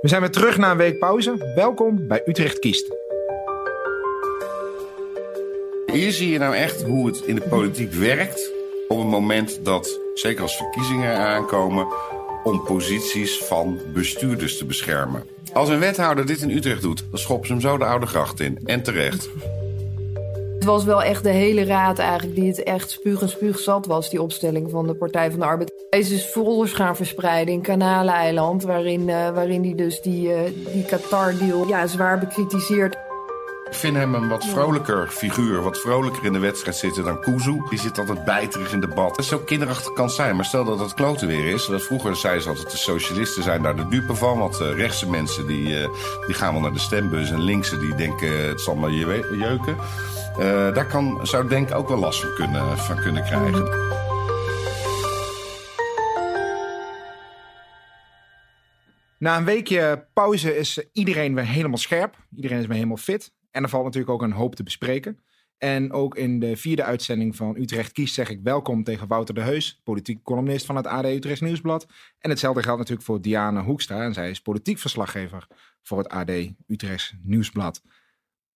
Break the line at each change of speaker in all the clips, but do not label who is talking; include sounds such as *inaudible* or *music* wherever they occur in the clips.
We zijn weer terug na een week pauze. Welkom bij Utrecht Kiest.
Hier zie je nou echt hoe het in de politiek werkt op het moment dat, zeker als verkiezingen aankomen, om posities van bestuurders te beschermen. Als een wethouder dit in Utrecht doet, dan schoppen ze hem zo de oude gracht in. En terecht.
Het was wel echt de hele raad eigenlijk die het echt spuug en spuug zat was, die opstelling van de Partij van de Arbeid. Is dus folders gaan verspreiden in Kanaleiland, waarin, uh, waarin hij dus die, uh, die Qatar-deal ja, zwaar bekritiseert.
Ik vind hem een wat vrolijker figuur, wat vrolijker in de wedstrijd zitten dan Kuzu. Die zit altijd bijterig in debat. Dat zo kinderachtig kan zijn, maar stel dat het kloten weer is. Dat vroeger zeiden ze altijd, de socialisten zijn daar de dupe van. Want uh, rechtse mensen die, die gaan wel naar de stembus en linkse die denken het zal maar je jeuken. Daar kan, zou denk ook wel last van kunnen, van kunnen krijgen.
Na een weekje pauze is iedereen weer helemaal scherp. Iedereen is weer helemaal fit. En er valt natuurlijk ook een hoop te bespreken. En ook in de vierde uitzending van Utrecht Kiest zeg ik welkom tegen Wouter de Heus, politiek columnist van het AD Utrecht Nieuwsblad. En hetzelfde geldt natuurlijk voor Diana Hoekstra. En zij is politiek verslaggever voor het AD Utrecht Nieuwsblad.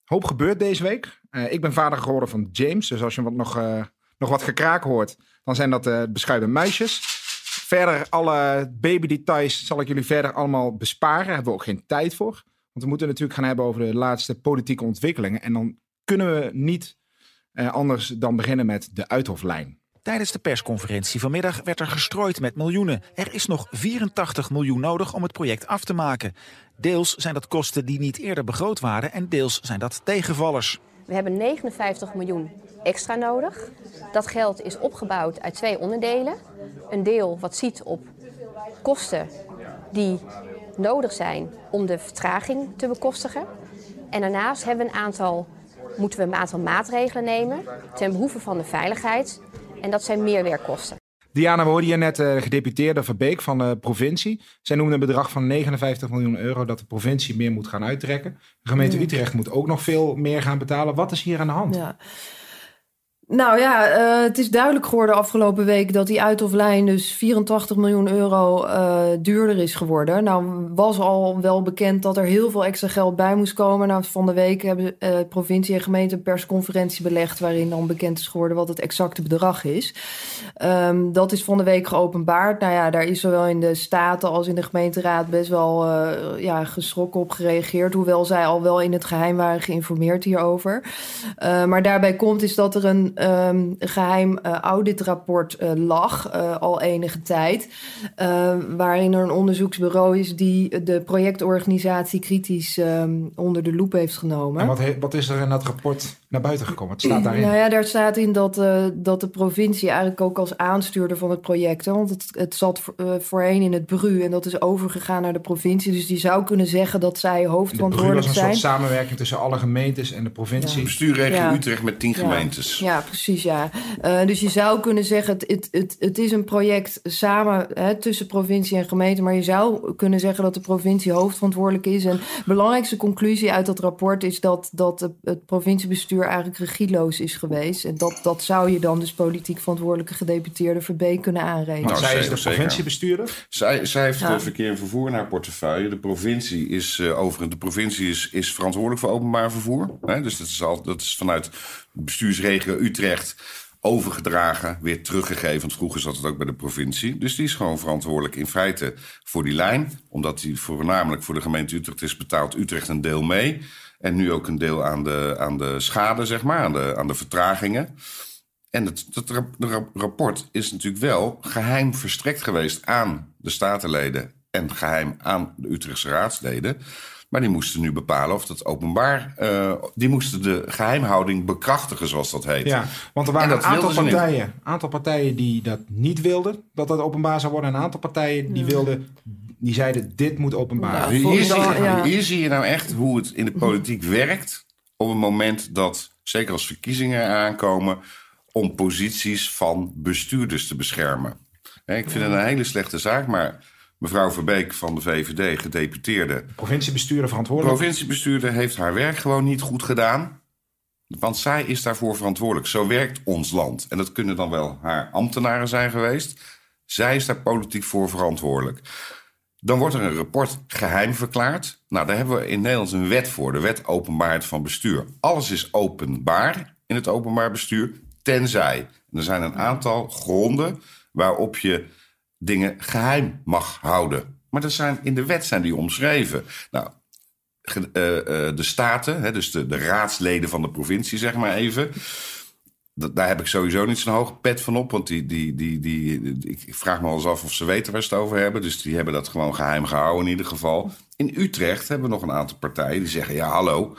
Hoop gebeurt deze week. Uh, ik ben vader geworden van James. Dus als je wat nog, uh, nog wat gekraak hoort, dan zijn dat uh, beschuiten muisjes. Verder, alle babydetails zal ik jullie verder allemaal besparen. Daar hebben we ook geen tijd voor. Want we moeten natuurlijk gaan hebben over de laatste politieke ontwikkelingen. En dan kunnen we niet uh, anders dan beginnen met de Uithoflijn.
Tijdens de persconferentie vanmiddag werd er gestrooid met miljoenen. Er is nog 84 miljoen nodig om het project af te maken. Deels zijn dat kosten die niet eerder begroot waren en deels zijn dat tegenvallers.
We hebben 59 miljoen extra nodig. Dat geld is opgebouwd uit twee onderdelen. Een deel wat ziet op kosten die nodig zijn om de vertraging te bekostigen. En daarnaast hebben we een aantal, moeten we een aantal maatregelen nemen ten behoeve van de veiligheid. En dat zijn meerwerkkosten.
Diana, we hoorden hier net de gedeputeerde Verbeek van de provincie. Zij noemde een bedrag van 59 miljoen euro dat de provincie meer moet gaan uittrekken. De gemeente Utrecht moet ook nog veel meer gaan betalen. Wat is hier aan de hand?
Ja. Nou ja, uh, het is duidelijk geworden afgelopen week dat die uit of lijn dus 84 miljoen euro uh, duurder is geworden. Nou was al wel bekend dat er heel veel extra geld bij moest komen. Nou, van de week hebben uh, provincie en gemeente een persconferentie belegd waarin dan bekend is geworden wat het exacte bedrag is. Um, dat is van de week geopenbaard. Nou ja, daar is zowel in de Staten als in de gemeenteraad best wel ja, geschrokken op gereageerd. Hoewel zij al wel in het geheim waren geïnformeerd hierover. maar daarbij komt is dat er een um, geheim uh, auditrapport uh, lag uh, al enige tijd. waarin er een onderzoeksbureau is die de projectorganisatie kritisch um, onder de loep heeft genomen.
En wat, wat, is er in dat rapport naar buiten gekomen? Wat staat daarin?
Nou ja, daar staat in dat, dat de provincie eigenlijk ook als aanstuurder van het project. Hè, want het, het zat voorheen in het BRU en dat is overgegaan naar de provincie. Dus die zou kunnen zeggen dat zij hoofdverantwoordelijk zijn.
Het was een soort samenwerking tussen alle gemeentes en de provincie.
Ja. Bestuurregio ja. Utrecht met tien gemeentes.
Ja, precies, ja. Uh, dus je zou kunnen zeggen, het, het, het, het is een project samen hè, tussen provincie en gemeente. Maar je zou kunnen zeggen dat de provincie hoofdverantwoordelijk is. En de belangrijkste conclusie uit dat rapport is dat, dat het provinciebestuur eigenlijk regieloos is geweest. En dat, dat zou je dan dus politiek verantwoordelijke gedeputeerde Verbeek kunnen aanrekenen.
Nou, zij is de provinciebestuurder?
Zij, zij heeft ja. het verkeer en vervoer naar portefeuille. De provincie is uh, overigens, de provincie is, is verantwoordelijk voor openbaar vervoer. Hè? Dus dat is, al, dat is vanuit bestuursregio Utrecht overgedragen, weer teruggegeven. Want vroeger zat het ook bij de provincie. Dus die is gewoon verantwoordelijk in feite voor die lijn. Omdat die voornamelijk voor de gemeente Utrecht is betaald Utrecht een deel mee. En nu ook een deel aan de, aan de schade, zeg maar, aan de, aan de vertragingen. En het, het rapport is natuurlijk wel geheim verstrekt geweest aan de statenleden en geheim aan de Utrechtse raadsleden. Maar die moesten nu bepalen of dat openbaar. Uh, die moesten de geheimhouding bekrachtigen, zoals dat heet.
Ja, want er waren een aantal partijen, aantal partijen die dat niet wilden, dat dat openbaar zou worden. En een aantal partijen die wilden. Die zeiden: dit moet openbaar.
Hier, zie je, ja. hier zie je nou echt hoe het in de politiek werkt. Op het moment dat, zeker als verkiezingen aankomen, om posities van bestuurders te beschermen. Ik vind het een hele slechte zaak, maar mevrouw Verbeek van de VVD, gedeputeerde.
Provinciebestuurder verantwoordelijk.
Provinciebestuurder heeft haar werk gewoon niet goed gedaan. Want zij is daarvoor verantwoordelijk. Zo werkt ons land. En dat kunnen dan wel haar ambtenaren zijn geweest. Zij is daar politiek voor verantwoordelijk. Dan wordt er een rapport geheim verklaard. Nou, daar hebben we in Nederland een wet voor, de wet openbaarheid van bestuur. Alles is openbaar in het openbaar bestuur, tenzij. En er zijn een aantal gronden waarop je dingen geheim mag houden. Maar dat zijn, in de wet zijn die omschreven. Nou, eh, eh, de staten, dus de, de raadsleden van de provincie, zeg maar even. Dat, daar heb ik sowieso niet zo'n hoge pet van op. Want die, die, die, die, ik vraag me wel eens af of ze weten waar ze het over hebben. Dus die hebben dat gewoon geheim gehouden in ieder geval. In Utrecht hebben we nog een aantal partijen die zeggen... ja, hallo,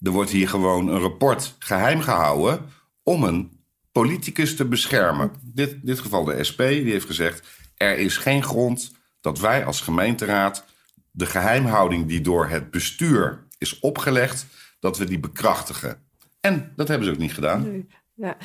er wordt hier gewoon een rapport geheim gehouden... om een politicus te beschermen. Dit, dit geval de SP, die heeft gezegd... er is geen grond dat wij als gemeenteraad... de geheimhouding die door het bestuur is opgelegd... dat we die bekrachtigen. En dat hebben ze ook niet gedaan.
Ja.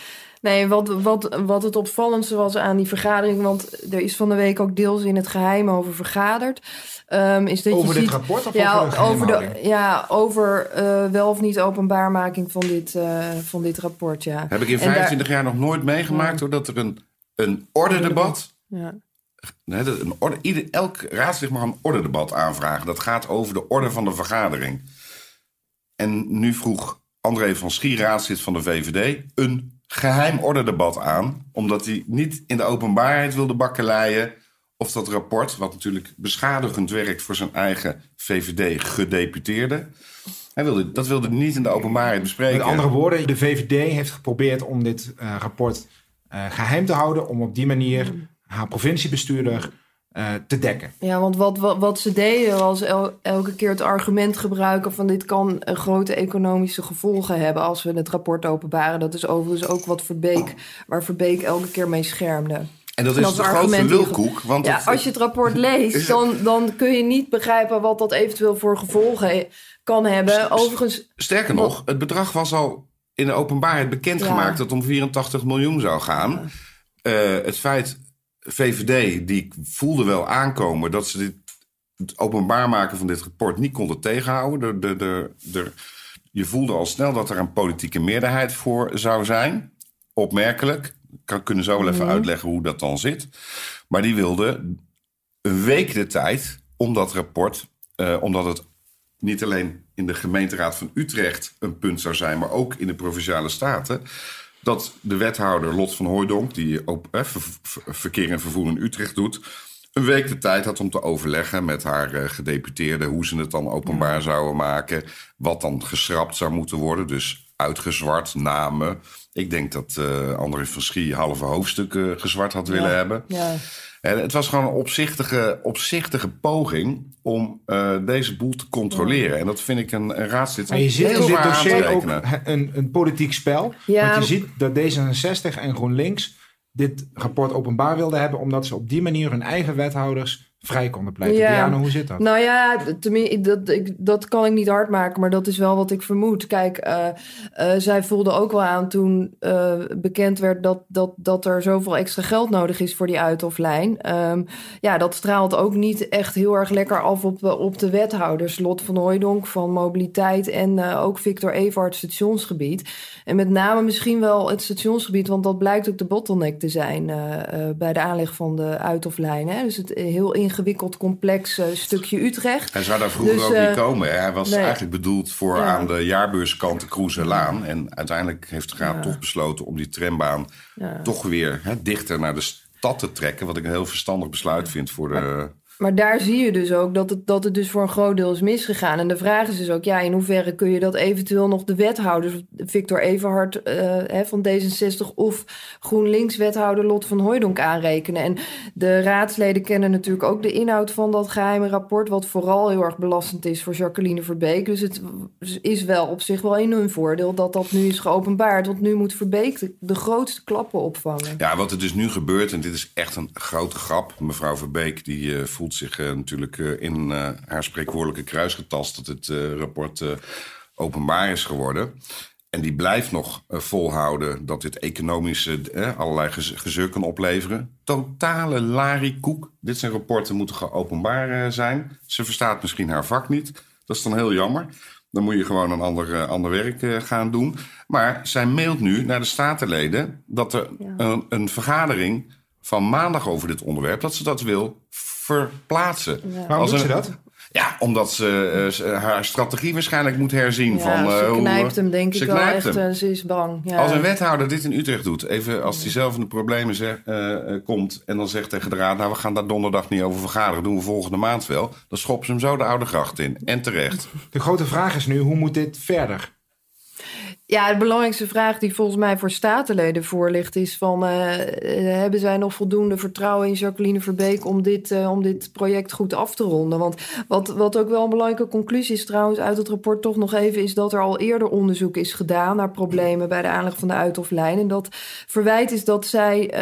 Nee, wat, wat, wat het opvallendste was aan die vergadering, want er is van de week ook deels in het geheim over vergaderd, ehm, is dat
Over
je
dit
ziet,
rapport of
ja,
over de
over de,
geheimhouding?
ja, over eh, wel of niet openbaarmaking van dit, eh, van dit rapport, ja.
Heb ik in
En daar-
25 jaar nog nooit meegemaakt... doordat er een, een ordedebat...
Ja.
Nee, dat- een orde, ieder, elk raadslid mag een ordedebat aanvragen. Dat gaat over de orde van de vergadering. En nu vroeg André van raadslid van de VVD... een geheim ordedebat aan... omdat hij niet in de openbaarheid wilde bakkeleien... of dat rapport, wat natuurlijk beschadigend werkt... voor zijn eigen VVD-gedeputeerde... Hij wilde, dat wilde niet in de openbaarheid bespreken.
Met andere woorden, de VVD heeft geprobeerd om dit eh, rapport eh, geheim te houden. Om op die manier haar provinciebestuurder eh, te dekken.
Ja, want wat, wat, wat ze deden was el- elke keer het argument gebruiken van dit kan grote economische gevolgen hebben als we het rapport openbaren. Dat is overigens ook wat Verbeek, waar Verbeek elke keer mee schermde.
en dat is de grootste lulkoek. Want
Ja,
het-
als je het rapport *laughs* leest, dan, dan kun je niet begrijpen wat dat eventueel voor gevolgen kan hebben. Overigens,
Sterker nog, het bedrag was al in de openbaarheid bekendgemaakt
Ja.
dat het om 84 miljoen zou gaan. Eh, het feit, VVD, die voelde wel aankomen dat ze dit, het openbaar maken van dit rapport niet konden tegenhouden. De, de, de, je voelde al snel dat er een politieke meerderheid voor zou zijn. Opmerkelijk. Kan, kunnen zo wel even uitleggen hoe dat dan zit. Maar die wilde een week de tijd om dat rapport, eh, omdat het niet alleen in de gemeenteraad van Utrecht een punt zou zijn, maar ook in de provinciale staten. Dat de wethouder Lot van Hooijdonk, die ook eh, ver- ver- verkeer en vervoer in Utrecht doet, een week de tijd had om te overleggen met haar eh, gedeputeerde hoe ze het dan openbaar zouden maken. Wat dan geschrapt zou moeten worden. Dus uitgezwart, namen. Ik denk dat eh André van Schie halve hoofdstukken gezwart had willen hebben.
ja.
En het was gewoon een opzichtige, opzichtige poging om eh, deze boel te controleren. En dat vind ik een, een raadslid
Maar je ziet
heel
in dit dossier ook een, een politiek spel.
Ja.
Want je ziet dat D66 en GroenLinks dit rapport openbaar wilden hebben... omdat ze op die manier hun eigen wethouders vrij konden pleiten.
Ja.
Diana, hoe zit dat?
Nou ja, tenminste, dat, ik, dat kan ik niet hard maken, maar dat is wel wat ik vermoed. Kijk, eh, eh, zij voelde ook wel aan toen eh, bekend werd dat, dat, dat er zoveel extra geld nodig is voor die uit-of-lijn. Ehm, ja, dat straalt ook niet echt heel erg lekker af op, de- op de wethouders. Lot van Hooijdonk van Mobiliteit en ook Victor Evert stationsgebied. En met name misschien wel het stationsgebied, want dat blijkt ook de bottleneck te zijn bij de aanleg van de uit-of-lijn. Hè? Dus het heel ingewikkeld, complex eh, stukje Utrecht.
Hij zou daar vroeger
Dus,
ook
eh,
niet komen. Hij was
nee.
eigenlijk bedoeld voor
Ja.
aan de jaarbeurskant de Kroeserlaan. En uiteindelijk heeft de raad toch besloten om die trambaan toch weer hè, dichter naar de stad te trekken. Wat ik een heel verstandig besluit vind voor de...
Maar daar zie je dus ook dat het, dat het dus voor een groot deel is misgegaan. En de vraag is dus ook, ja, in hoeverre kun je dat eventueel nog de wethouders, Victor Everhard eh, van D66 of GroenLinks-wethouder Lot van Hooijdonk aanrekenen. En de raadsleden kennen natuurlijk ook de inhoud van dat geheime rapport, wat vooral heel erg belastend is voor Jacqueline Verbeek. Dus het is wel op zich wel in hun voordeel dat dat nu is geopenbaard. Want nu moet Verbeek de, de grootste klappen opvangen.
Ja, wat er dus nu gebeurt, en dit is echt een grote grap. Mevrouw Verbeek die eh, voelt zich eh, natuurlijk eh, in eh, haar spreekwoordelijke kruis getast... dat het rapport openbaar is geworden. En die blijft nog volhouden dat dit economische eh, allerlei gez- gezeur kan opleveren. Totale larikoek. Dit zijn rapporten moeten geopenbaar zijn. Ze verstaat misschien haar vak niet. Dat is dan heel jammer. Dan moet je gewoon een ander, ander werk gaan doen. Maar zij mailt nu naar de statenleden dat er een, een vergadering van maandag over dit onderwerp, dat ze dat wil verplaatsen.
Waarom
Als
doet
een-
ze dat?
Ja, omdat ze eh, ze haar strategie waarschijnlijk moet herzien.
Ja,
van, eh,
ze
hoe-
knijpt hem denk
ze
ik wel echt.
hem.
eh, ze is bang. Ja.
Als een wethouder dit in Utrecht doet, even als hij zelf in de problemen zeg- eh, eh, komt en dan zegt tegen de raad: Nou, we gaan daar donderdag niet over vergaderen, doen we volgende maand wel. Dan schoppen ze hem zo de oude gracht in. En terecht.
De grote vraag is nu, hoe moet dit verder?
Ja, de belangrijkste vraag die volgens mij voor statenleden voor ligt is van... eh, eh, hebben zij nog voldoende vertrouwen in Jacqueline Verbeek om dit, eh, om dit project goed af te ronden? Want wat, wat ook wel een belangrijke conclusie is trouwens uit het rapport toch nog even... is dat er al eerder onderzoek is gedaan naar problemen bij de aanleg van de Uithoflijn. En dat verwijt is dat zij,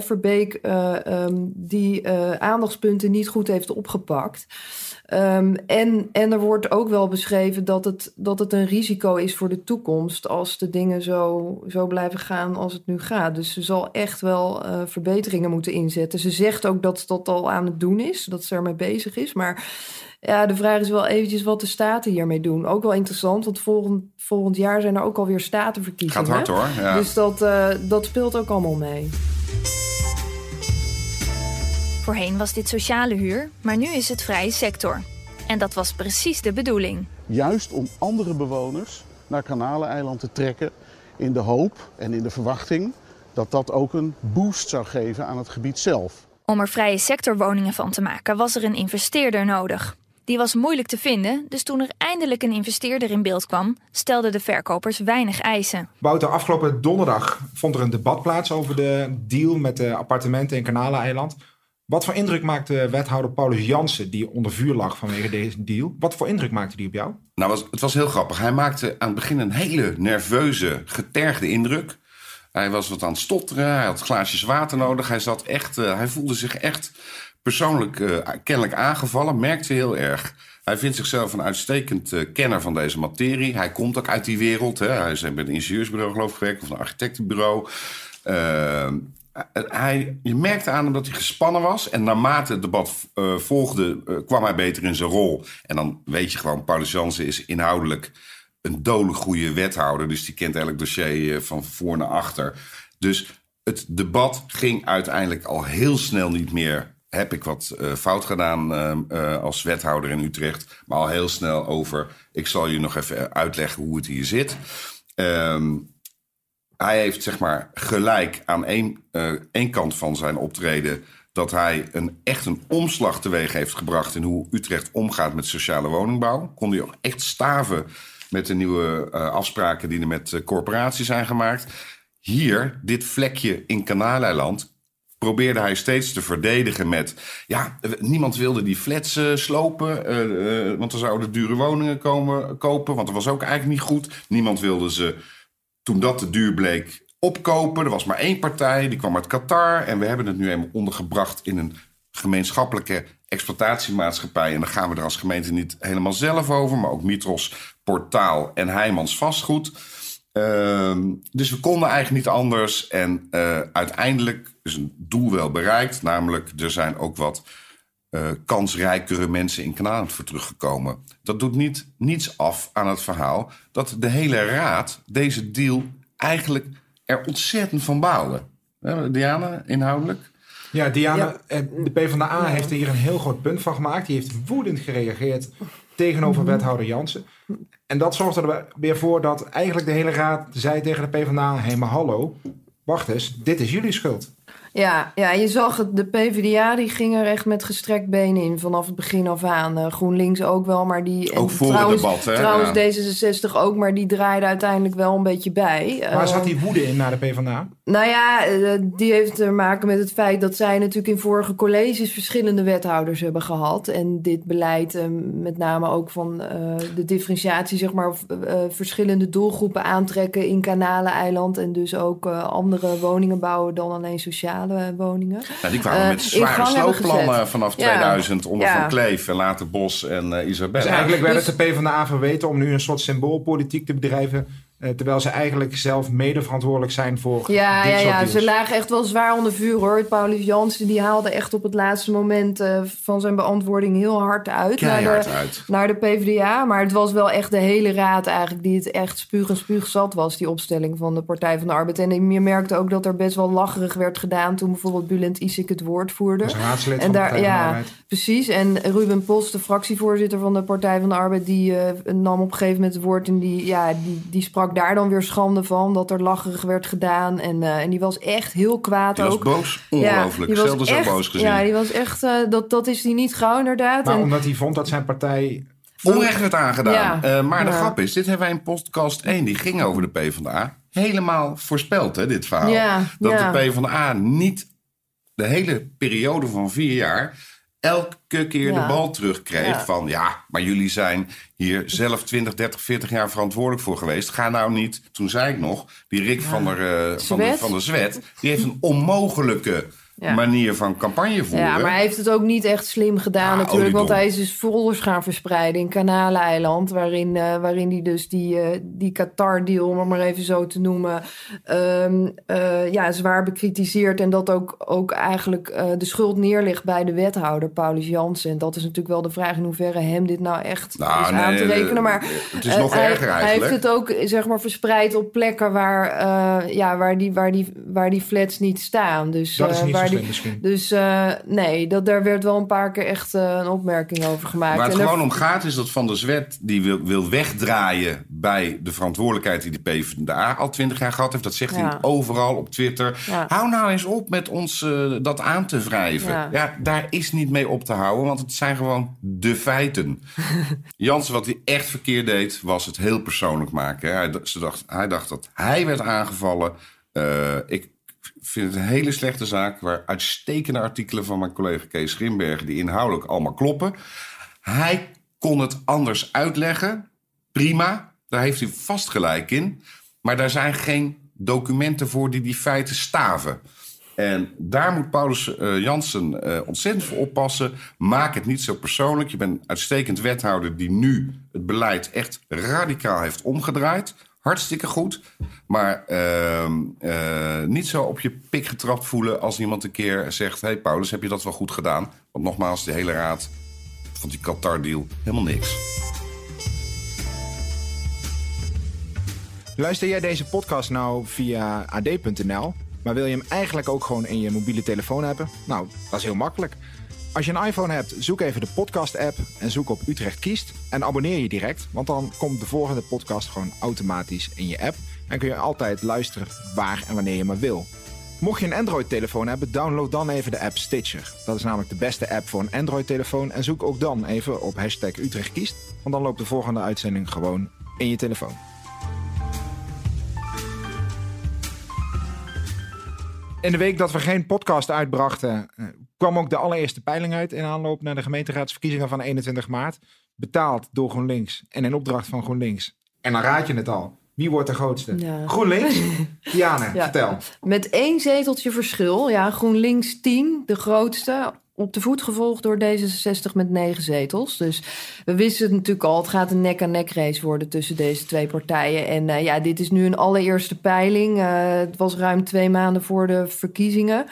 Verbeek, eh, ehm, die aandachtspunten niet goed heeft opgepakt... Ehm, en, en er wordt ook wel beschreven dat het, dat het een risico is voor de toekomst als de dingen zo, zo blijven gaan als het nu gaat. Dus ze zal echt wel eh, verbeteringen moeten inzetten. Ze zegt ook dat ze dat al aan het doen is, dat ze ermee bezig is. Maar ja, de vraag is wel eventjes wat de staten hiermee doen. Ook wel interessant, want volgend, volgend jaar zijn er ook alweer statenverkiezingen.
Gaat hard hoor. Ja.
Dus dat, eh, dat speelt ook allemaal mee.
Voorheen was dit sociale huur, maar nu is het vrije sector. En dat was precies de bedoeling.
Juist om andere bewoners naar Kanaleneiland te trekken in de hoop en in de verwachting dat dat ook een boost zou geven aan het gebied zelf.
Om er vrije sectorwoningen van te maken was er een investeerder nodig. Die was moeilijk te vinden, dus toen er eindelijk een investeerder in beeld kwam, stelden de verkopers weinig eisen.
Wouter, afgelopen donderdag vond er een debat plaats over de deal met de appartementen in Kanaleneiland. Wat voor indruk maakte wethouder Paulus Jansen, die onder vuur lag vanwege deze deal? Wat voor indruk maakte die op jou?
Nou, het was heel grappig. Hij maakte aan het begin een hele nerveuze, getergde indruk. Hij was wat aan het stotteren. Hij had glaasjes water nodig. Hij, zat echt, eh, hij voelde zich echt persoonlijk eh, kennelijk aangevallen. Merkte heel erg. Hij vindt zichzelf een uitstekend eh, kenner van deze materie. Hij komt ook uit die wereld. Hè. Hij is bij een ingenieursbureau geloof ik gewerkt. Of een architectenbureau. Hij, je merkte aan hem dat hij gespannen was. En naarmate het debat eh, volgde, eh, kwam hij beter in zijn rol. En dan weet je gewoon, Paulus Jansen is inhoudelijk een dodelijk goede wethouder. Dus die kent elk dossier eh, van voor naar achter. Dus het debat ging uiteindelijk al heel snel niet meer. Heb ik wat fout gedaan als wethouder in Utrecht? Maar al heel snel over. Ik zal je nog even uitleggen hoe het hier zit. Ehm hij heeft zeg maar gelijk aan één, eh, één kant van zijn optreden dat hij een, echt een omslag teweeg heeft gebracht in hoe Utrecht omgaat met sociale woningbouw. Kon hij ook echt staven met de nieuwe eh, afspraken die er met corporaties zijn gemaakt. Hier, dit vlekje in Kanaaleiland, probeerde hij steeds te verdedigen met... ja, eh, niemand wilde die flats slopen, want er zouden dure woningen komen, kopen... want dat was ook eigenlijk niet goed. Niemand wilde ze toen dat te duur bleek, opkopen. Er was maar één partij, die kwam uit Qatar. En we hebben het nu eenmaal ondergebracht in een gemeenschappelijke exploitatiemaatschappij. En daar gaan we er als gemeente niet helemaal zelf over. Maar ook Mitros, Portaal en Heijmans Vastgoed. Ehm, dus we konden eigenlijk niet anders. En eh, uiteindelijk is een doel wel bereikt. Namelijk, er zijn ook wat eh, kansrijkere mensen in Kanaal voor teruggekomen. Dat doet niet, niets af aan het verhaal dat de hele raad deze deal eigenlijk er ontzettend van bouwde. Hè, Diana, inhoudelijk?
Ja, Diana,
Ja.
eh, de PvdA heeft er hier een heel groot punt van gemaakt. Die heeft woedend gereageerd tegenover wethouder Jansen. En dat zorgde er weer voor dat eigenlijk de hele raad zei tegen de PvdA... hé, hey, maar hallo, wacht eens, dit is jullie schuld.
Ja, ja, je zag het, de PvdA die ging er echt met gestrekt been in vanaf het begin af aan. Eh, GroenLinks ook wel, maar die... en
Ook voor het
trouwens,
debat, hè?
Trouwens
Ja.
D66 ook, maar die draaide uiteindelijk wel een beetje bij.
Waar zat
Eh,
die woede in naar de PvdA?
Nou ja, eh, die heeft te maken met het feit dat zij natuurlijk in vorige colleges verschillende wethouders hebben gehad. En dit beleid, eh, met name ook van eh, de differentiatie, zeg maar, eh, verschillende doelgroepen aantrekken in Kanaleneiland. En dus ook eh, andere woningen bouwen dan alleen sociale woningen.
Nou, die kwamen
Eh,
met zware sloopplannen vanaf
Ja.
2000 onder
Ja.
Van Kleef en later Bos en eh, Isabella.
Dus eigenlijk werd
dus-
het de PvdA verweten om nu een soort symboolpolitiek te bedrijven... Eh, terwijl ze eigenlijk zelf mede verantwoordelijk zijn voor
Ja,
dit
ja,
soort
ja.
deals.
ze lagen echt wel zwaar onder vuur hoor. Paulus Jansen die haalde echt op het laatste moment eh, van zijn beantwoording heel hard uit. naar
Keihard
de,
uit.
naar de PvdA. Maar het was wel echt de hele raad eigenlijk die het echt spuug en spuug zat was, die opstelling van de Partij van de Arbeid. En je merkte ook dat er best wel lacherig werd gedaan toen bijvoorbeeld Bulent Isik het woord voerde.
Dat raadslid
En
van de
daar-
Partij van de
ja,
Arbeid.
Precies, en Ruben Post, de fractievoorzitter van de Partij van de Arbeid, die eh, nam op een gegeven moment het woord en die, ja, die, die sprak daar dan weer schande van dat er lacherig werd gedaan. En, eh, en die was echt heel kwaad
Die was boos.
Ja,
Ongelooflijk.
was
Zelden zo boos gezien.
Ja, die was echt, eh, dat, dat is die niet gauw inderdaad.
Maar
En-
omdat hij vond dat zijn partij...
Onrecht werd aangedaan.
Ja.
Eh, maar de
Ja.
grap is, dit hebben wij in podcast 1, die ging over de PvdA. Helemaal voorspeld, hè, dit verhaal.
Ja,
dat
ja.
de PvdA niet de hele periode van vier jaar elke keer
Ja.
de bal terugkreeg
Ja.
van... ja, maar jullie zijn hier zelf 20, 30, 40 jaar verantwoordelijk voor geweest. Ga nou niet... Toen zei ik nog, die Rick van, der, eh, van, de, van de Zwet... die heeft een onmogelijke
Ja.
manier van campagne voeren.
Ja, maar hij heeft het ook niet echt slim gedaan
Ah,
natuurlijk. Want hij is dus folders gaan verspreiden in Kanaleiland. Waarin, eh, waarin hij dus die, eh, die Qatar-deal, om het maar even zo te noemen... ehm, eh, ja, zwaar bekritiseerd. En dat ook, ook eigenlijk eh, de schuld neerligt bij de wethouder, Paulus Jansen. En dat is natuurlijk wel de vraag in hoeverre hem dit nou echt
Nou,
is
nee,
aan te rekenen. Maar
het is nog
hij,
erger
Hij heeft het ook zeg maar, verspreid op plekken waar, eh, ja, waar, die, waar, die, waar die flats niet staan. Dus,
Dat is
eh,
niet zo
waar die, dus eh, nee, dat, daar werd wel een paar keer echt eh, een opmerking over gemaakt.
Waar het
En er-
gewoon om gaat is dat Van der Zwet die wil, wil wegdraaien bij de verantwoordelijkheid die de PvdA al twintig jaar gehad heeft. Dat zegt
Ja.
hij overal op Twitter.
Ja.
Hou nou eens op met ons eh, dat aan te wrijven.
Ja.
Ja. daar is niet mee op te houden, want het zijn gewoon de feiten. *laughs* Jansen, wat hij echt verkeerd deed, was het heel persoonlijk maken. Hij, ze dacht, hij dacht dat hij werd aangevallen. Eh, ik vind het een hele slechte zaak... waar uitstekende artikelen van mijn collega Kees Grimbergen... die inhoudelijk allemaal kloppen. Hij kon het anders uitleggen. Prima, daar heeft hij vast gelijk in. Maar daar zijn geen documenten voor die die feiten staven. En daar moet Paulus eh, Jansen eh, ontzettend voor oppassen. Maak het niet zo persoonlijk. Je bent een uitstekend wethouder die nu het beleid echt radicaal heeft omgedraaid. Hartstikke goed. Maar ehm, eh, niet zo op je pik getrapt voelen als iemand een keer zegt... hey Paulus, heb je dat wel goed gedaan? Want nogmaals, de hele raad vond die Qatar-deal helemaal niks.
Luister jij deze podcast nou via ad.nl, maar wil je hem eigenlijk ook gewoon in je mobiele telefoon hebben? Nou, dat is heel makkelijk. Als je een iPhone hebt, zoek even de podcast-app en zoek op Utrecht Kiest. En abonneer je direct, want dan komt de volgende podcast gewoon automatisch in je app. En kun je altijd luisteren waar en wanneer je maar wil. Mocht je een Android-telefoon hebben, download dan even de app Stitcher. Dat is namelijk de beste app voor een Android-telefoon. En zoek ook dan even op hashtag Utrecht Kiest, want dan loopt de volgende uitzending gewoon in je telefoon. In de week dat we geen podcast uitbrachten, eh, kwam ook de allereerste peiling uit in aanloop naar de gemeenteraadsverkiezingen van 21 maart. Betaald door GroenLinks en in opdracht van GroenLinks. En dan raad je het al. Wie wordt de grootste?
Ja.
GroenLinks? *laughs* Diane,
Ja.
vertel.
Met één zeteltje verschil. Ja, GroenLinks 10, de grootste. Op de voet gevolgd door D66 met negen zetels. Dus we wisten het natuurlijk al. Het gaat een nek-aan-nek race worden tussen deze twee partijen. En eh, ja, dit is nu een allereerste peiling. Eh, het was ruim twee maanden voor de verkiezingen.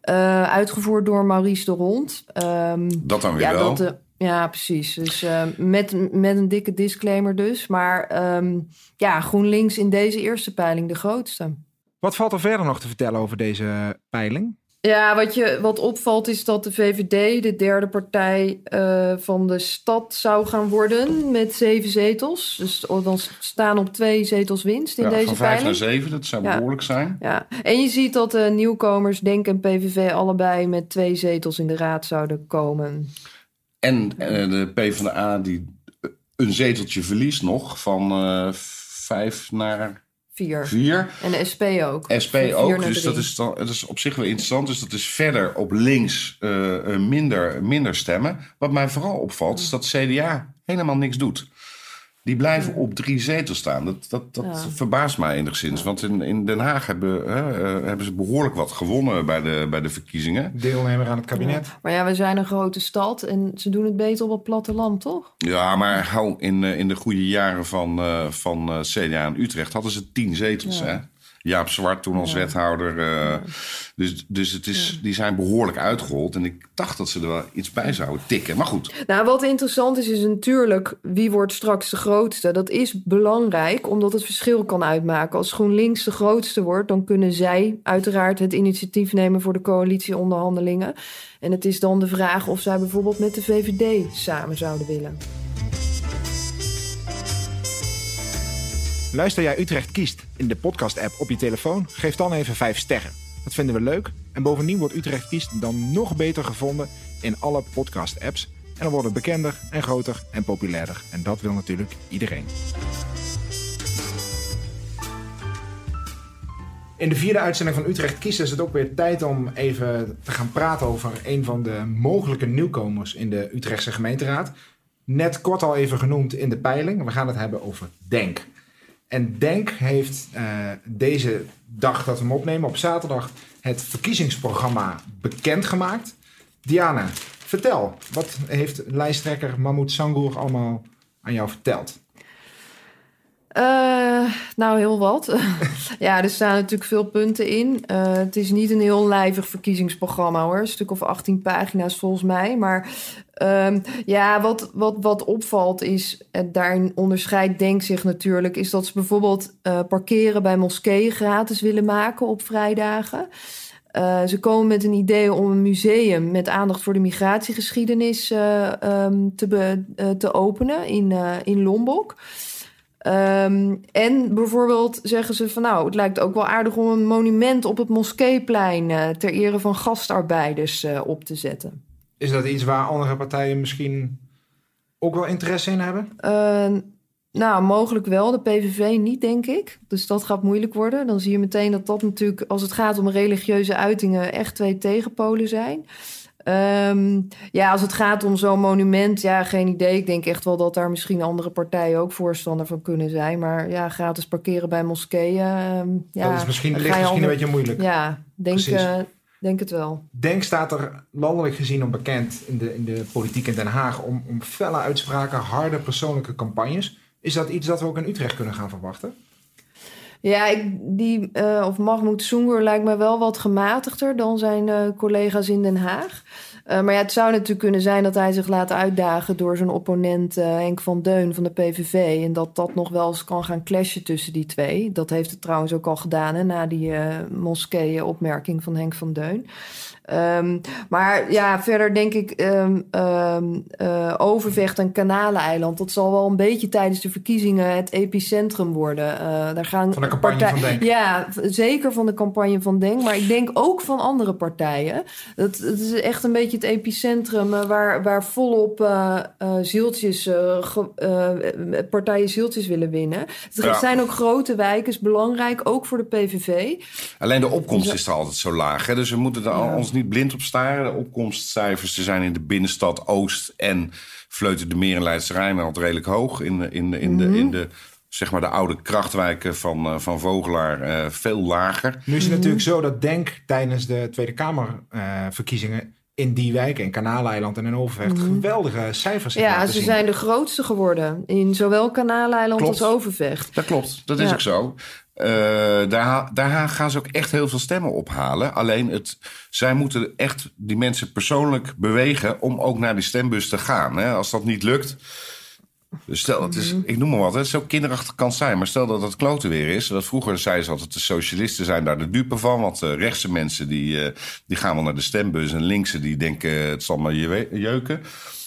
Eh, uitgevoerd door Maurice de Rond. Ehm,
Dat dan weer
ja,
wel.
dat, ja, precies. Dus eh, met, met een dikke disclaimer dus. Maar ehm, ja, GroenLinks in deze eerste peiling de grootste.
Wat valt er verder nog te vertellen over deze peiling?
Ja, wat, je, wat opvalt is dat de VVD de derde partij eh, van de stad zou gaan worden met zeven zetels. Dus dan staan op twee zetels winst in
Ja,
deze
van vijf
peiling.
naar zeven, dat zou
Ja.
behoorlijk zijn.
Ja, en je ziet dat de nieuwkomers, Denk en PVV, allebei met twee zetels in de raad zouden komen.
En eh, de PvdA die eh, een zeteltje verliest nog van eh, vijf naar
Vier.
vier.
En de SP ook.
SP ook, dus dat is, dan, dat is op zich wel interessant. Dus dat is verder op links minder, minder stemmen. Wat mij vooral opvalt, is dat CDA helemaal niks doet. Die blijven op drie zetels staan. Dat, dat, dat
Ja.
verbaast mij enigszins. Want in, in Den Haag hebben, hè, eh, hebben ze behoorlijk wat gewonnen bij de, bij de verkiezingen.
Deelnemer aan het kabinet.
Maar ja, we zijn een grote stad en ze doen het beter op het platteland, toch?
Ja, maar hou in, eh, in de goede jaren van, eh, van eh, CDA in Utrecht hadden ze tien zetels.
Ja.
Hè? Jaap Zwart toen als
Ja.
wethouder. eh, Dus, dus het is, die zijn behoorlijk uitgerold. En ik dacht dat ze er wel iets bij zouden tikken. Maar goed,
Nou, wat interessant is, is natuurlijk wie wordt straks de grootste. Dat is belangrijk, omdat het verschil kan uitmaken. Als GroenLinks de grootste wordt, dan kunnen zij uiteraard het initiatief nemen voor de coalitieonderhandelingen. En het is dan de vraag of zij bijvoorbeeld met de VVD samen zouden willen.
Luister jij Utrecht kiest in de podcast-app op je telefoon? Geef dan even 5 sterren. Dat vinden we leuk. En bovendien wordt Utrecht kiest dan nog beter gevonden in alle podcast-apps. En dan wordt het bekender en groter en populairder. En dat wil natuurlijk iedereen. In de vierde uitzending van Utrecht Kiest is het ook weer tijd om even te gaan praten over een van de mogelijke nieuwkomers in de Utrechtse gemeenteraad. Net kort al even genoemd in de peiling. We gaan het hebben over Denk. En Denk heeft eh, deze dag dat we hem opnemen, op zaterdag, het verkiezingsprogramma bekendgemaakt. Diana, vertel, wat heeft lijsttrekker Mahmoud Sangour allemaal aan jou verteld?
Eh, nou, heel wat. *laughs* ja, er staan natuurlijk veel punten in. Eh, het is niet een heel lijvig verkiezingsprogramma hoor. Een stuk of 18 pagina's volgens mij. Maar ehm, ja, wat, wat, wat opvalt is, en daarin onderscheidt Denk zich natuurlijk, is dat ze bijvoorbeeld eh, parkeren bij moskeeën gratis willen maken op vrijdagen. Eh, ze komen met een idee om een museum met aandacht voor de migratiegeschiedenis eh, ehm, te, te openen in, in Lombok. Ehm, en bijvoorbeeld zeggen ze van nou, het lijkt ook wel aardig om een monument op het moskeeplein ter ere van gastarbeiders op te zetten.
Is dat iets waar andere partijen misschien ook wel interesse in hebben?
Eh, nou, mogelijk wel. De PVV niet, denk ik. Dus dat gaat moeilijk worden. Dan zie je meteen dat dat natuurlijk, als het gaat om religieuze uitingen, echt twee tegenpolen zijn. Ehm, ja, als het gaat om zo'n monument, ja, geen idee. Ik denk echt wel dat daar misschien andere partijen ook voorstander van kunnen zijn. Maar ja, gratis parkeren bij moskeeën. ehm, ja,
dat is misschien, ligt misschien een beetje moeilijk.
Ja, denk,
Precies.
Denk het wel.
Denk staat er landelijk gezien om bekend in de, in de politiek in Den Haag om, om felle uitspraken, harde persoonlijke campagnes. Is dat iets dat we ook in Utrecht kunnen gaan verwachten?
Ja, ik, die, eh, of Mahmoud Soengur lijkt me wel wat gematigder dan zijn eh, collega's in Den Haag. Eh, maar ja, het zou natuurlijk kunnen zijn dat hij zich laat uitdagen door zijn opponent Henk van Deun van de PVV. En dat dat nog wel eens kan gaan clashen tussen die twee. Dat heeft het trouwens ook al gedaan na die eh moskee-opmerking van Henk van Deun. Ehm, maar ja, verder denk ik ehm, ehm, eh, Overvecht en Kanaleneiland. Dat zal wel een beetje tijdens de verkiezingen het epicentrum worden. Eh, daar gaan
Van de campagne
partij-
van Denk.
Ja, zeker van de campagne van Denk. Maar ik denk ook van andere partijen. Dat, het is echt een beetje het epicentrum eh, waar, waar volop zieltjes, partijen zieltjes willen winnen. Het
Ja.
zijn ook grote wijken, is belangrijk, ook voor de PVV.
Alleen de opkomst is er altijd zo laag. Hè? Dus we moeten er
Ja.
ons niet blind op staren. De opkomstcijfers ze zijn in de binnenstad Oost en Vleuten de Meer en Leidse Rijn al redelijk hoog. In, de- in, de- in, de, in de, zeg maar de oude krachtwijken van, eh, van Vogelaar eh, veel lager.
Nu is het natuurlijk zo dat Denk tijdens de Tweede Kamerverkiezingen in die wijken, in Kanaleiland en in Overvecht, geweldige cijfers
Ja, ze
zien.
zijn de grootste geworden. In zowel Kanaleiland
Klopt.
als Overvecht.
Dat klopt, dat is
Ja.
ook zo. Eh, daar, daar gaan ze ook echt heel veel stemmen ophalen. Alleen het, zij moeten echt die mensen persoonlijk bewegen om ook naar die stembus te gaan. Hè? Als dat niet lukt. Dus stel, het is, ik noem maar wat, het zo kinderachtig kan zijn. Maar stel dat het kloten weer is. Dat vroeger zeiden ze altijd, de socialisten zijn daar de dupe van. Want de rechtse mensen die, eh, die gaan wel naar de stembus. En linkse die denken, het zal maar je- jeuken.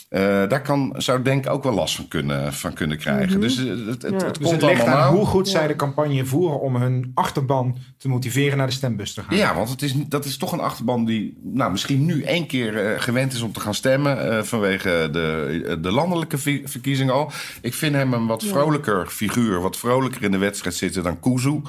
Eh, daar kan, zou Denk ook wel last van kunnen, van kunnen krijgen. Dus eh, het, het, het,
Ja.
komt
Dus het ligt
allemaal
aan. hoe goed zij de campagne voeren om hun achterban te motiveren naar de stembus te gaan.
Ja, want het is, dat is toch een achterban die nou, misschien nu één keer eh, gewend is om te gaan stemmen. eh, vanwege de, de landelijke vi- verkiezing al. Ik vind hem een wat vrolijker figuur. Wat vrolijker in de wedstrijd zitten dan Kuzu.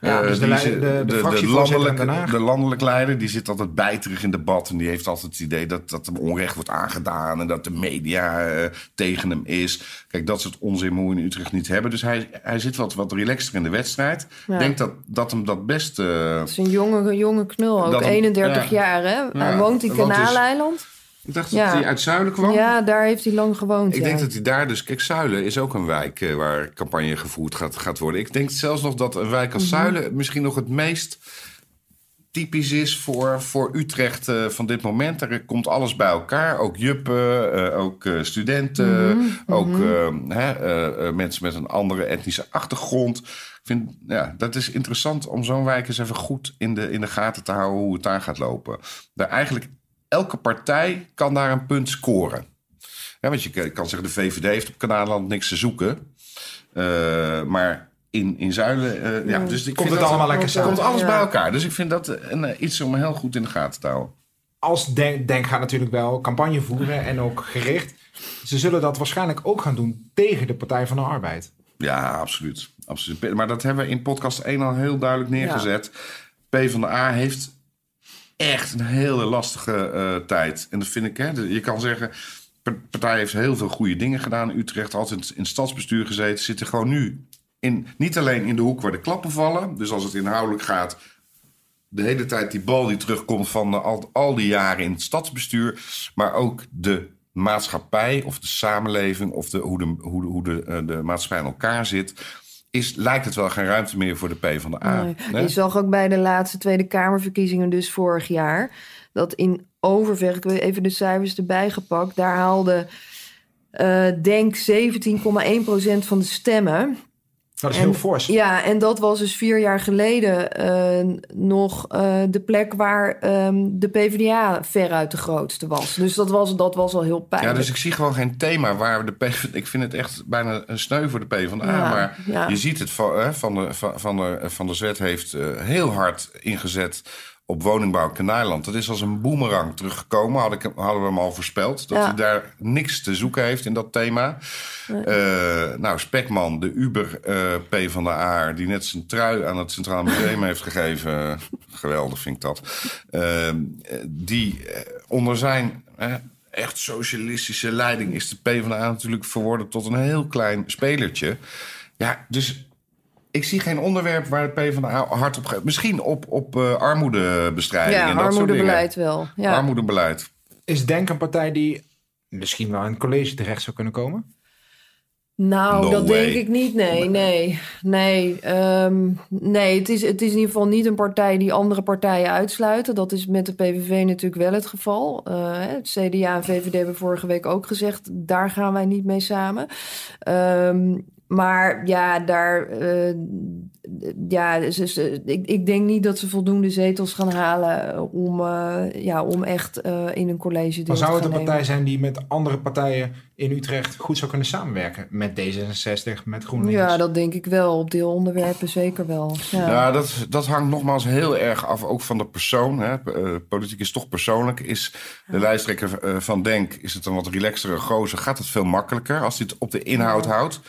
Ja,
Eh,
dus de
die
de- de
landelijke, de landelijk leider die zit altijd bijterig in debat. En die heeft altijd het idee dat, dat hem onrecht wordt aangedaan. En dat de media eh, tegen hem is. Kijk, dat soort onzin moet in Utrecht niet hebben. Dus hij, hij zit wat, wat relaxter in de wedstrijd. Ik denk dat, dat hem dat best... Uh,
het is een jonge, jonge knul, ook 31 jaar hè? hij woont in Kanaaleiland.
Ik dacht dat hij uit Zuilen kwam.
Ja, daar heeft hij lang gewoond.
Ik denk dat hij daar dus... Kijk, Zuilen is ook een wijk uh, waar campagne gevoerd gaat, gaat worden. Ik denk zelfs nog dat een wijk als mm Zuilen misschien nog het meest typisch is voor, voor Utrecht uh, van dit moment. Er komt alles bij elkaar. Ook juppen, uh, ook studenten, mm -hmm. ook hè, mensen met een andere etnische achtergrond. Ik vind, ja, dat is interessant om zo'n wijk eens even goed in de, in de gaten te houden hoe het daar gaat lopen. Daar eigenlijk elke partij kan daar een punt scoren. Ja, want je kan zeggen, de VVD heeft op Kanaanland niks te zoeken. maar in, in Zuilen. Uh, ja, dus ik
komt het allemaal lekker samen.
Komt alles bij elkaar. Dus ik vind dat een, uh, iets om heel goed in de gaten te houden.
Als Denk, Denk gaat natuurlijk wel campagne voeren en ook gericht. Ze zullen dat waarschijnlijk ook gaan doen tegen de Partij van de Arbeid.
Ja, absoluut. absoluut. Maar dat hebben we in podcast 1 al heel duidelijk neergezet. Ja. P van de A heeft echt een hele lastige uh, tijd. En dat vind ik, hè, je kan zeggen, de partij heeft heel veel goede dingen gedaan. Utrecht altijd in stadsbestuur gezeten. Zitten gewoon nu in, niet alleen in de hoek waar de klappen vallen. Dus als het inhoudelijk gaat, de hele tijd die bal die terugkomt van al, al die jaren in het stadsbestuur. Maar ook de maatschappij of de samenleving of de, hoe, de, hoe, de, hoe de, uh, de maatschappij in elkaar zit. Is, lijkt het wel geen ruimte meer voor de P van de A.
Nee. Je zag ook bij de laatste Tweede Kamerverkiezingen, dus vorig jaar, dat in Overvecht, ik heb even de cijfers erbij gepakt, daar haalde uh, Denk 17,1% van de stemmen.
Dat is heel fors.
Ja, en dat was dus vier jaar geleden uh, nog uh, de plek waar um, de PvdA veruit de grootste was. Dus dat was, dat was al heel pijnlijk.
Ja, dus ik zie gewoon geen thema waar de PvdA... Ik vind het echt bijna een sneu voor de PvdA. Ja, maar ja. je ziet het van, van, de, van, van, de, van de Zwet heeft heel hard ingezet op woningbouw Kanaaland. Dat is als een boemerang teruggekomen. Had ik, hadden we hem al voorspeld. Dat ja. hij daar niks te zoeken heeft in dat thema. Nee. Uh, nou, Spekman, de Uber uh, P van de A... die net zijn trui aan het Centraal Museum *laughs* heeft gegeven. Geweldig vind ik dat. Uh, die onder zijn... echt socialistische leiding is de PvdA natuurlijk verworden tot een heel klein spelertje. Ja, dus ik zie geen onderwerp waar de PvdA hard op gaat. Misschien op, op uh, armoedebestrijding
ja,
en dat
armoedebeleid wel. Ja.
Armoedebeleid.
Is Denk een partij die misschien wel in het college terecht zou kunnen komen?
Nou, no dat way. denk ik niet. Nee, nee, nee. Um, nee, het is, het is in ieder geval niet een partij die andere partijen uitsluiten. Dat is met de PVV natuurlijk wel het geval. Uh, het CDA en VVD hebben vorige week ook gezegd... daar gaan wij niet mee samen. Um, maar ja, daar. Uh, ja, dus, dus, ik, ik denk niet dat ze voldoende zetels gaan halen om, uh, ja, om echt uh, in een college te
Maar zou het een partij zijn die met andere partijen in Utrecht goed zou kunnen samenwerken? Met D66, met GroenLinks?
Ja, dat denk ik wel. Op deelonderwerpen zeker wel. Ja,
ja dat, dat hangt nogmaals heel erg af ook van de persoon. Hè. politiek is toch persoonlijk. Is de lijsttrekker van Denk, is het een wat relaxtere gozer, gaat het veel makkelijker als hij het op de inhoud ja. houdt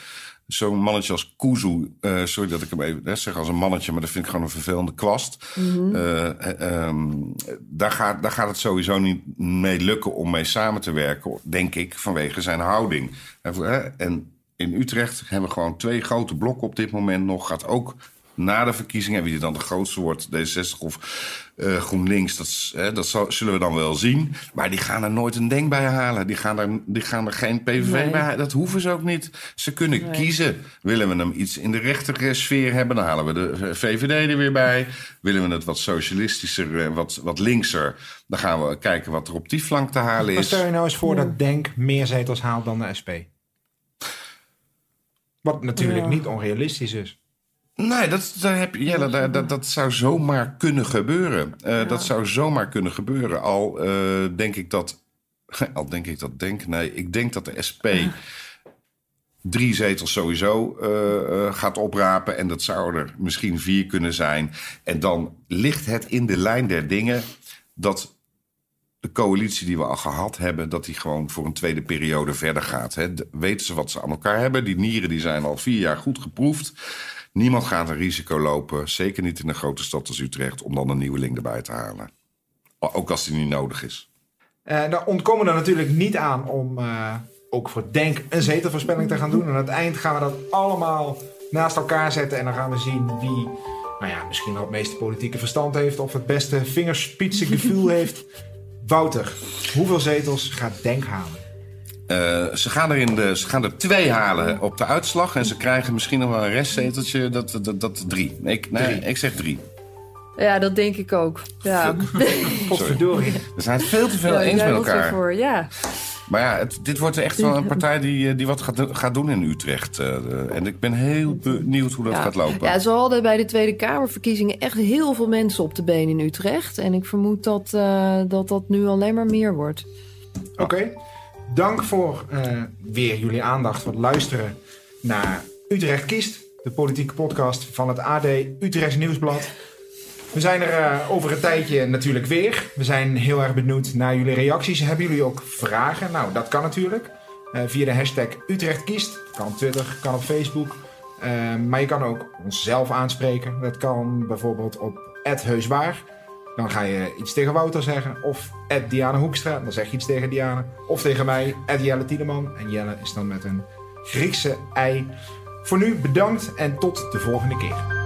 zo'n mannetje als Kuzu, uh, sorry dat ik hem even hè, zeg als een mannetje, maar dat vind ik gewoon een vervelende kwast. Mm -hmm. uh, um, daar, gaat, daar gaat het sowieso niet mee lukken om mee samen te werken, denk ik, vanwege zijn houding. En in Utrecht hebben we gewoon twee grote blokken op dit moment nog. Gaat ook na de verkiezingen, wie er dan de grootste wordt, D60 of uh, GroenLinks, dat, hè, dat zal, zullen we dan wel zien. Maar die gaan er nooit een denk bij halen. Die gaan er, die gaan er geen PVV nee. bij halen. Dat hoeven ze ook niet. Ze kunnen nee. kiezen. Willen we hem iets in de rechtere sfeer hebben, dan halen we de VVD er weer bij. Willen we het wat socialistischer, wat, wat linkser, dan gaan we kijken wat er op die flank te halen is.
Maar stel je nou eens voor ja. dat Denk meer zetels haalt dan de SP. Wat natuurlijk ja. niet onrealistisch is.
Nee, dat, dat, heb, ja, dat, dat, dat zou zomaar kunnen gebeuren. Uh, ja. Dat zou zomaar kunnen gebeuren. Al uh, denk ik dat. *laughs* Al denk ik dat denk. Nee, ik denk dat de SP ja. drie zetels sowieso uh, gaat oprapen. En dat zou er misschien vier kunnen zijn. En dan ligt het in de lijn der dingen dat de coalitie die we al gehad hebben, dat die gewoon voor een tweede periode verder gaat. Hè. Weten ze wat ze aan elkaar hebben? Die nieren die zijn al vier jaar goed geproefd. Niemand gaat een risico lopen, zeker niet in een grote stad als Utrecht, om dan een nieuweling erbij te halen. Ook als die niet nodig is.
Uh, daar ontkomen er natuurlijk niet aan om uh, ook voor Denk een zetelvoorspelling te gaan doen. En aan het eind gaan we dat allemaal naast elkaar zetten. En dan gaan we zien wie nou ja, misschien wel het meeste politieke verstand heeft. Of het beste vingerspitsengevoel *laughs* heeft. Wouter, hoeveel zetels gaat Denk halen?
Uh, ze, gaan er in de, ze gaan er twee halen op de uitslag. En ze krijgen misschien nog wel een restzeteltje. Dat, dat, dat drie. Ik, nee, drie. ik zeg drie.
Ja, dat denk ik ook. Ja. *laughs*
Potverdorie.
We zijn het veel te veel ja, eens met elkaar.
Voor, ja.
Maar ja, het, dit wordt echt wel een partij die, die wat gaat, gaat doen in Utrecht. Uh, en ik ben heel benieuwd hoe dat
ja.
gaat lopen.
Ja, ze hadden bij de Tweede Kamerverkiezingen echt heel veel mensen op de been in Utrecht. En ik vermoed dat uh, dat, dat nu alleen maar meer wordt.
Oké. Okay. Dank voor uh, weer jullie aandacht voor het luisteren naar Utrecht Kiest. De politieke podcast van het AD Utrechts Nieuwsblad. We zijn er uh, over een tijdje natuurlijk weer. We zijn heel erg benieuwd naar jullie reacties. Hebben jullie ook vragen? Nou, dat kan natuurlijk. Uh, via de hashtag Utrecht Kiest. Kan op Twitter, kan op Facebook. Maar je kan ook onszelf aanspreken. Dat kan bijvoorbeeld op Heuswaar. Dan ga je iets tegen Wouter zeggen. Of Diana Hoekstra. Dan zeg je iets tegen Diana. Of tegen mij, Jelle Tiedeman. En Jelle is dan met een Griekse ei. Voor nu bedankt en tot de volgende keer.